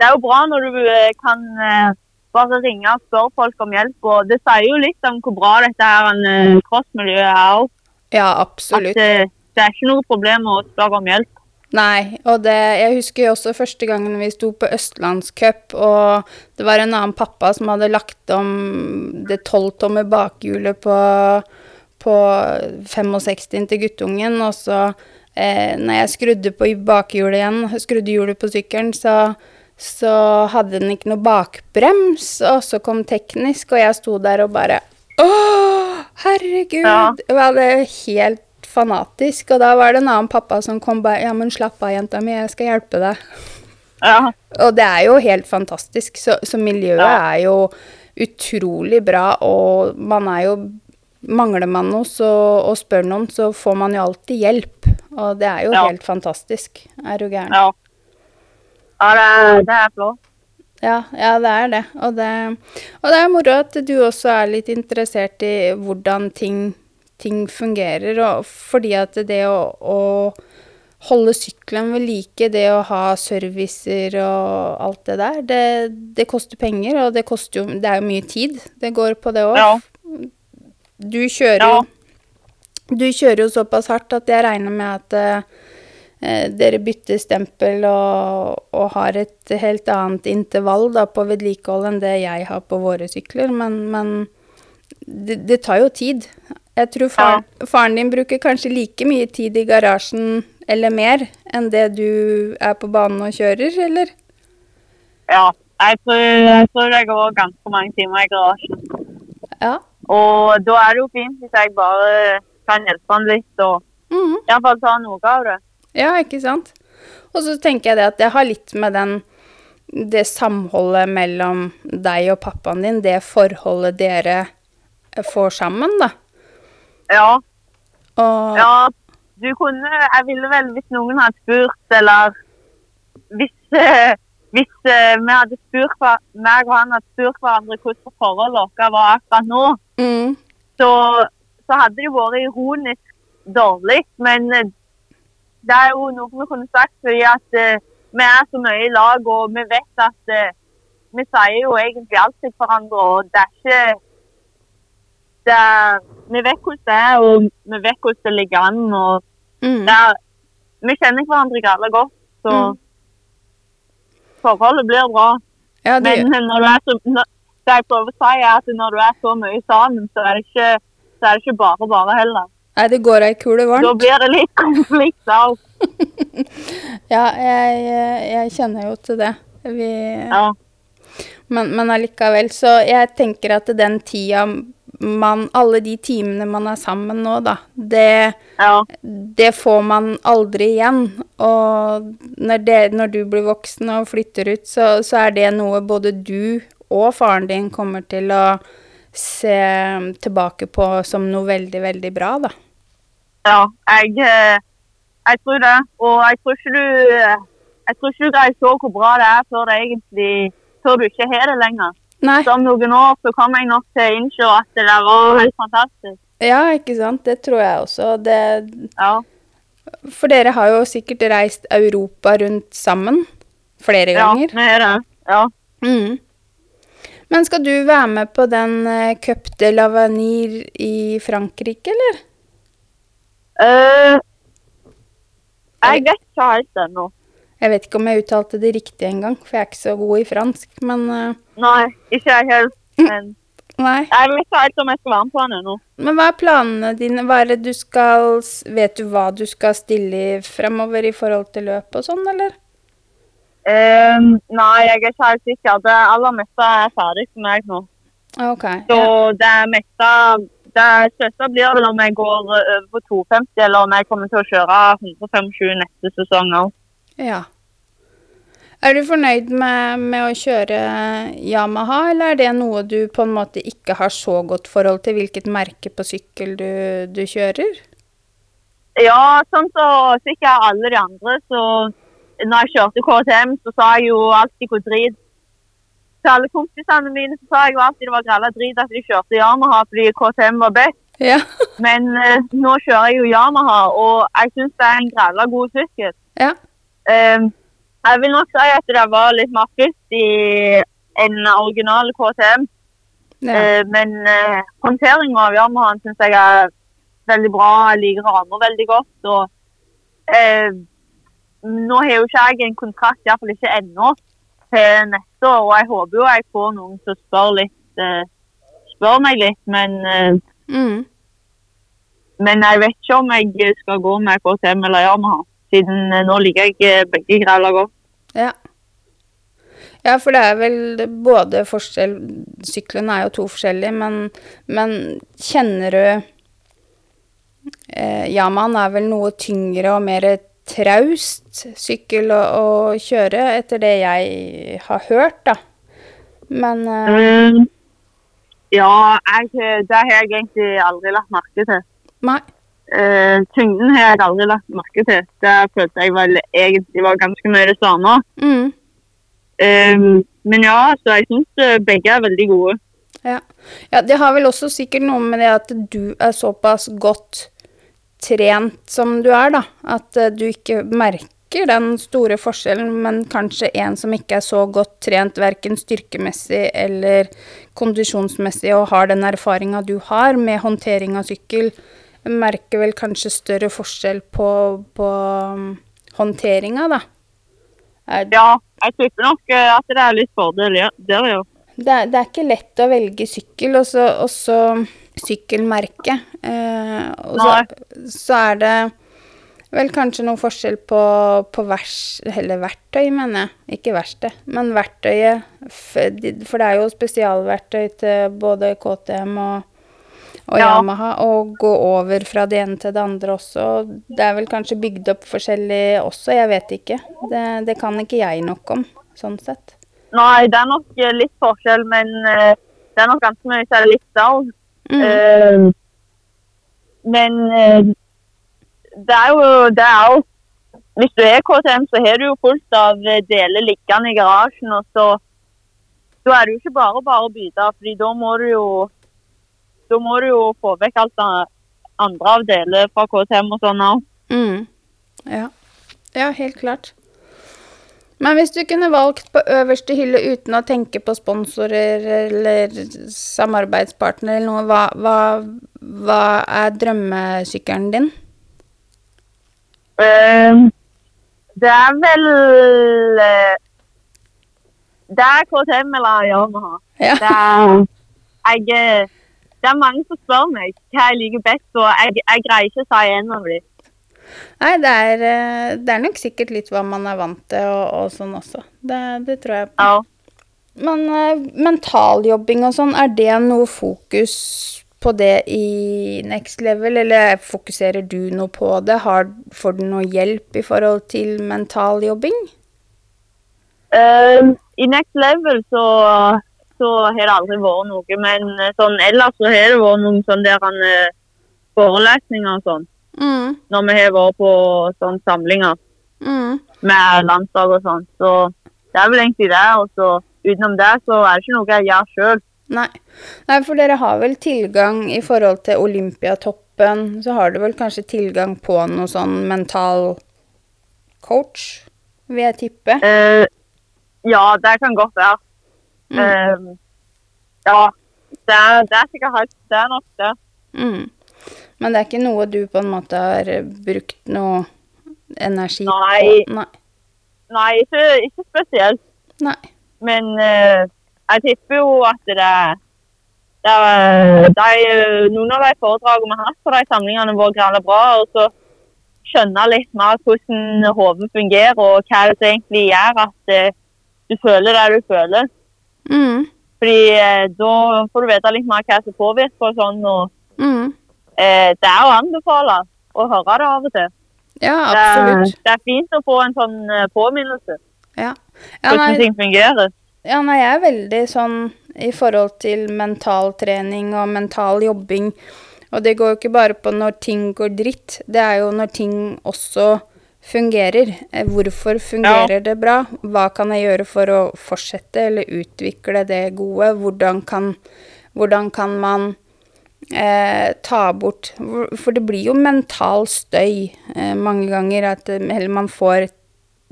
[SPEAKER 2] Det er jo bra når du eh, kan eh, bare ringe og spørre folk om hjelp. og Det sier jo litt om hvor bra dette her en crossmiljøet er òg.
[SPEAKER 1] Ja,
[SPEAKER 2] At
[SPEAKER 1] absolutt.
[SPEAKER 2] eh, det er ikke noe problem å spørre om hjelp.
[SPEAKER 1] Nei, og det, jeg husker jo også første gangen vi sto på Østlandscup, og det var en annen pappa som hadde lagt om det tolvtomme bakhjulet på, på 65 til guttungen, og så eh, når jeg skrudde på bakhjulet igjen, skrudde hjulet på sykkelen, så, så hadde den ikke noe bakbrems, og så kom teknisk, og jeg sto der og bare Åh, herregud!
[SPEAKER 2] Ja.
[SPEAKER 1] Jeg var det helt fanatisk, og da var det en annen pappa som kom bare Ja, men slapp av, jenta mi, jeg skal hjelpe deg.
[SPEAKER 2] Ja,
[SPEAKER 1] Og det er jo helt fantastisk, så, så miljøet
[SPEAKER 2] Ja.
[SPEAKER 1] er jo utrolig bra, og man er jo Mangler man noe så, og spør noen, så får man jo alltid hjelp. Og det er jo
[SPEAKER 2] Ja.
[SPEAKER 1] helt fantastisk. Er du gæren?
[SPEAKER 2] ja. ja det, er, det er flott.
[SPEAKER 1] Ja, ja, det er det. Og, det. og det er moro at du også er litt interessert i hvordan ting, ting fungerer. Og fordi at det å, å holde sykkelen ved like, det å ha servicer og alt det der, det, det koster penger, og det koster jo Det er jo mye tid det går på det òg.
[SPEAKER 2] Ja.
[SPEAKER 1] Du kjører
[SPEAKER 2] Ja.
[SPEAKER 1] jo Du kjører jo såpass hardt at jeg regner med at eh, dere bytter stempel og, og har et helt annet intervall da, på vedlikehold enn det jeg har på våre sykler, men, men det, det tar jo tid. Jeg tror faren, faren din bruker kanskje like mye tid i garasjen eller mer enn det du er på banen og kjører, eller?
[SPEAKER 2] Ja, Jeg tror, jeg tror jeg går ganske mange timer i garasjen.
[SPEAKER 1] Ja.
[SPEAKER 2] Og da er det jo fint hvis jeg bare kan hjelpe han litt og
[SPEAKER 1] mm
[SPEAKER 2] i hvert fall ta noe av det.
[SPEAKER 1] Ja, ikke sant? Og så tenker jeg det at det har litt med den det samholdet mellom deg og pappaen din, det forholdet dere får sammen, da.
[SPEAKER 2] Ja,
[SPEAKER 1] Og
[SPEAKER 2] ja. Du kunne Jeg ville vel hvis noen hadde spurt, eller hvis eh, hvis eh, vi hadde spurt meg og han hadde spurt hverandre hvordan forholdet vårt var akkurat nå,
[SPEAKER 1] mm,
[SPEAKER 2] så, så hadde det vært ironisk dårlig. Men eh, det er jo noe vi kunne sagt fordi at eh, vi er så mye i lag, og vi vet at eh, vi sier jo egentlig alt til hverandre, og det er ikke er, Vi vet hvordan det er, og vi vet hvordan det ligger an. og
[SPEAKER 1] mm,
[SPEAKER 2] er, Vi kjenner hverandre gale godt, så
[SPEAKER 1] Mm.
[SPEAKER 2] forholdet blir bra.
[SPEAKER 1] ja, det,
[SPEAKER 2] Men når du er så, når, det jeg prøver å si er at når du er så mye sammen, så er det ikke, så er det ikke bare bare heller.
[SPEAKER 1] nei, det går ei kule
[SPEAKER 2] Da
[SPEAKER 1] varmt.
[SPEAKER 2] blir det litt konflikt av.
[SPEAKER 1] Ja, jeg, jeg kjenner jo til det. Vi,
[SPEAKER 2] Ja.
[SPEAKER 1] men, men allikevel, så jeg tenker at den tida man Alle de timene man er sammen nå, da, det
[SPEAKER 2] ja.
[SPEAKER 1] det får man aldri igjen. Og når, det, når du blir voksen og flytter ut, så, så er det noe både du og faren din kommer til å se tilbake på som noe veldig, veldig bra, da.
[SPEAKER 2] ja jeg, eh, jeg tror det. Og jeg tror ikke du jeg tror ikke du greier så hvor bra det er før det egentlig før du ikke har det lenger.
[SPEAKER 1] Nei,
[SPEAKER 2] om noen år så kommer jeg nok til å innse at det der var helt fantastisk.
[SPEAKER 1] ja, ikke sant. Det tror jeg også. Det,
[SPEAKER 2] Ja.
[SPEAKER 1] for dere har jo sikkert reist Europa rundt sammen flere ganger.
[SPEAKER 2] Ja,
[SPEAKER 1] det
[SPEAKER 2] vi er det. Ja.
[SPEAKER 1] Mm. Men skal du være med på den uh, Cup de Lavanir i Frankrike, eller?
[SPEAKER 2] Uh, jeg vet ikke helt ennå.
[SPEAKER 1] Jeg vet ikke om jeg uttalte det riktig engang, for jeg er ikke så god i fransk. Men eh,
[SPEAKER 2] Nei, ikke jeg helt. Men
[SPEAKER 1] nei.
[SPEAKER 2] jeg vet ikke helt om jeg skal være med på den ennå.
[SPEAKER 1] Men hva er planene dine? Hva er det du skal Vet du hva du skal stille fremover i forhold til løp og sånn, eller?
[SPEAKER 2] Um, nei, jeg er ikke helt sikker. Det aller meste er ferdig for meg nå.
[SPEAKER 1] OK.
[SPEAKER 2] Så
[SPEAKER 1] Ja.
[SPEAKER 2] det meste Det største blir vel om jeg går over på 250, eller om jeg kommer til å kjøre 125 neste sesong òg.
[SPEAKER 1] ja. Er du fornøyd med, med å kjøre Yamaha, eller er det noe du på en måte ikke har så godt forhold til, hvilket merke på sykkel du, du kjører?
[SPEAKER 2] Ja, sånn så fikk jeg alle de andre, så når jeg kjørte KTM, så sa jeg jo alltid hvor drit Til alle kompisene mine så sa jeg jo alltid det var gralla drit at de kjørte Yamaha fordi KTM var best.
[SPEAKER 1] Ja.
[SPEAKER 2] Men eh, nå kjører jeg jo Yamaha, og jeg syns det er en gralla god sykkel.
[SPEAKER 1] Ja.
[SPEAKER 2] Eh, jeg vil nok si at det var litt mer futt i en original KTM.
[SPEAKER 1] ja.
[SPEAKER 2] Eh, men eh, håndteringen av Yamahaen syns jeg er veldig bra. Jeg liker rammer veldig godt. Og eh, nå har jo ikke jeg en kontrakt, iallfall ikke ennå, til neste år. Og jeg håper jo jeg får noen som spør litt eh, spør meg litt. Men,
[SPEAKER 1] Mm.
[SPEAKER 2] men jeg vet ikke om jeg skal gå med KTM eller Yamaha. Siden eh, nå liker jeg begge greier godt.
[SPEAKER 1] Ja. Ja, for det er vel både forskjell Syklene er jo to forskjellige, men, men kjenner du eh, Yamahaen er vel noe tyngre og mer traust sykkel å, å kjøre, etter det jeg har hørt, da. Men eh,
[SPEAKER 2] Mm. Ja, jeg, det har jeg egentlig aldri lagt merke til.
[SPEAKER 1] Nei.
[SPEAKER 2] Eh, tyngden har jeg aldri lagt merke til. Det følte jeg vel egentlig var ganske mye det samme.
[SPEAKER 1] Mm.
[SPEAKER 2] Um, men ja, så jeg syns begge er veldig gode.
[SPEAKER 1] Ja. ja, det har vel også sikkert noe med det at du er såpass godt trent som du er, da. At eh, du ikke merker den store forskjellen, men kanskje en som ikke er så godt trent, verken styrkemessig eller kondisjonsmessig, og har den erfaringa du har med håndtering av sykkel, merker vel kanskje større forskjell på, på um, håndteringa, da. Er,
[SPEAKER 2] Ja, jeg tipper nok eh, at det er litt fordel ja, der, ja.
[SPEAKER 1] det, er, det er ikke lett å velge sykkel, og så, sykkelmerke. Eh, og så, så er det vel kanskje noe forskjell på, på vers, eller verktøy, mener jeg. Ikke verksted, men verktøyet. For det er jo spesialverktøy til både KTM og, og
[SPEAKER 2] Ja.
[SPEAKER 1] Yamaha. Og gå over fra det ene til det andre også. Det er vel kanskje bygd opp forskjellig også, jeg vet ikke. Det, det kan ikke jeg nok om, sånn sett.
[SPEAKER 2] Nei, det er nok eh, litt forskjell, men eh, det er nok ganske mye er litt òg.
[SPEAKER 1] Mm.
[SPEAKER 2] Uh, men uh, det er jo det er jo Hvis du er KTM, så har du jo fullt av deler liggende i garasjen. og så Da er det jo ikke bare bare å bytte, fordi da må du jo da må du jo få vekk alt det andre av deler fra KTM og sånn òg.
[SPEAKER 1] Mm. Ja. ja, helt klart. Men hvis du kunne valgt på øverste hylle uten å tenke på sponsorer eller samarbeidspartner eller noe, hva, hva, hva er drømmesykkelen din?
[SPEAKER 2] Uh, det er vel eh, Det er KTM eller Yamaha.
[SPEAKER 1] Ja.
[SPEAKER 2] Det er, jeg, det er mange som spør meg hva jeg liker best, og jeg, jeg greier ikke å en av dem.
[SPEAKER 1] Nei, det er, eh, det er nok sikkert litt hva man er vant til og, og sånn også. Det, det tror jeg på.
[SPEAKER 2] Ja.
[SPEAKER 1] Men uh, mentaljobbing og sånn, er det noe fokus på det i next level, eller fokuserer du noe på det? Har, får du noe hjelp i forhold til mentaljobbing?
[SPEAKER 2] Eh, I Next Level så, så har det aldri vært noe, men eh, sånn, ellers så har det vært noen sånne der, han, eh, forelesninger og sånn,
[SPEAKER 1] Mm,
[SPEAKER 2] når vi har vært på sånn samlinger
[SPEAKER 1] mm.
[SPEAKER 2] med landslag og sånn. Så det er vel egentlig det, og så utenom det så er det ikke noe jeg gjør sjøl.
[SPEAKER 1] Nei. Nei, for dere har vel tilgang i forhold til Olympiatoppen, så har du vel kanskje tilgang på noe sånn mental coach, vil jeg tippe.
[SPEAKER 2] Eh, ja, det kan godt være.
[SPEAKER 1] Mm.
[SPEAKER 2] Um, ja, det er, det er sikkert helt Det er nok det.
[SPEAKER 1] Mm. Men det er ikke noe du på en måte har brukt noe energi
[SPEAKER 2] Nei.
[SPEAKER 1] på? Nei.
[SPEAKER 2] Nei, ikke, ikke spesielt.
[SPEAKER 1] Nei.
[SPEAKER 2] Men uh, jeg tipper jo at det er det er, de, Noen av de foredragene vi har hatt på de samlingene har vært greit bra. Og så skjønne litt mer hvordan hodet fungerer, og hva det egentlig gjør at eh, du føler det du føler.
[SPEAKER 1] Mm.
[SPEAKER 2] Fordi eh, da får du vite litt mer hva som påvirker og sånn. og
[SPEAKER 1] Mm.
[SPEAKER 2] eh, Det er å anbefale å høre det av og til.
[SPEAKER 1] Ja,
[SPEAKER 2] Det
[SPEAKER 1] absolutt.
[SPEAKER 2] det er fint å få en sånn eh, påminnelse
[SPEAKER 1] Ja. Ja,
[SPEAKER 2] hvordan ting fungerer.
[SPEAKER 1] ja, nei, jeg er veldig sånn i forhold til mentaltrening og mental jobbing. Og det går jo ikke bare på når ting går dritt, det er jo når ting også fungerer. Eh, Hvorfor fungerer det bra? Hva kan jeg gjøre for å fortsette eller utvikle det gode? Hvordan kan, hvordan kan man eh, ta bort For det blir jo mental støy eh, mange ganger, at eh, eller man får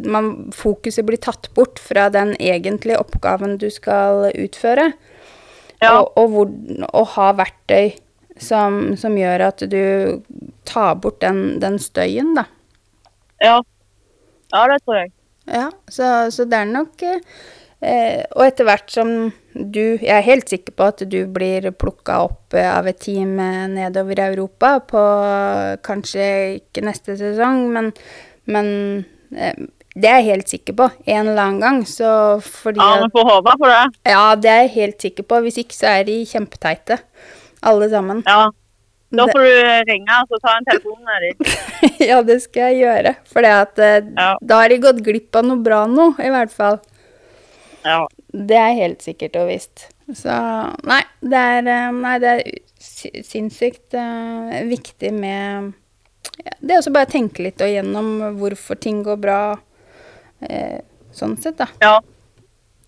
[SPEAKER 1] man, Fokuset blir tatt bort fra den egentlige oppgaven du skal utføre.
[SPEAKER 2] Ja.
[SPEAKER 1] Og, og, hvor, og ha verktøy som, som gjør at du tar bort den, den støyen, da.
[SPEAKER 2] Ja. ja, det tror jeg.
[SPEAKER 1] Ja, så, så det er nok eh, Og etter hvert som du Jeg er helt sikker på at du blir plukka opp eh, av et team eh, nedover i Europa på kanskje ikke neste sesong, men, men eh, det er jeg helt sikker på. En eller annen gang. Så fordi
[SPEAKER 2] Ja,
[SPEAKER 1] men
[SPEAKER 2] Vi får håpe på det.
[SPEAKER 1] Ja, det er jeg helt sikker på. Hvis ikke så er de kjempeteite. Alle sammen.
[SPEAKER 2] Ja. Da
[SPEAKER 1] Det-
[SPEAKER 2] får du ringe og ta en telefon med dem.
[SPEAKER 1] ja, det skal jeg gjøre. For
[SPEAKER 2] Ja.
[SPEAKER 1] da har de gått glipp av noe bra nå, i hvert fall.
[SPEAKER 2] Ja.
[SPEAKER 1] Det er helt sikkert og visst. Så nei, det er, eh, nei, det er sinnssykt uh, viktig med ja, Det er også bare å tenke litt og gjennom hvorfor ting går bra. Uh, sånn sett, da.
[SPEAKER 2] ja.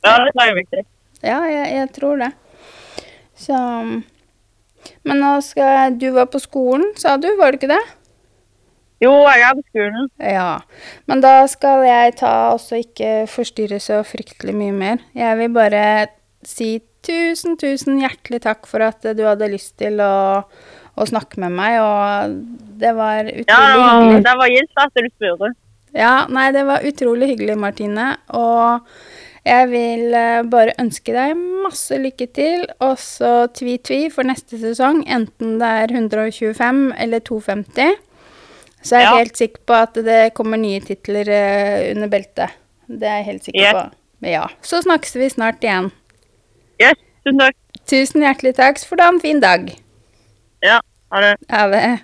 [SPEAKER 2] Ja, det er viktig.
[SPEAKER 1] Ja, jeg, jeg tror det. Så Men nå skal Du var på skolen, sa du, var du ikke det?
[SPEAKER 2] Jo, jeg er på skolen.
[SPEAKER 1] Ja, men da skal jeg ta også ikke forstyrre så fryktelig mye mer. Jeg vil bare si tusen, tusen hjertelig takk for at du hadde lyst til å, å snakke med meg, og det var
[SPEAKER 2] Ja,
[SPEAKER 1] utrolig
[SPEAKER 2] det var,
[SPEAKER 1] hyggelig.
[SPEAKER 2] det var gildt at du spurte.
[SPEAKER 1] Ja, nei, det var utrolig hyggelig, Martine, og jeg vil eh, bare ønske deg masse lykke til, og så tvi-tvi for neste sesong, enten det er 125 eller 250. Så jeg er
[SPEAKER 2] Ja.
[SPEAKER 1] helt sikker på at det kommer nye titler eh, under beltet. Det er jeg helt sikker
[SPEAKER 2] Yes.
[SPEAKER 1] på. Men ja, så snakkes vi snart igjen.
[SPEAKER 2] Yes, tusen takk.
[SPEAKER 1] Tusen hjertelig takk, du ha en fin dag.
[SPEAKER 2] Ja, ha det.
[SPEAKER 1] Ha det.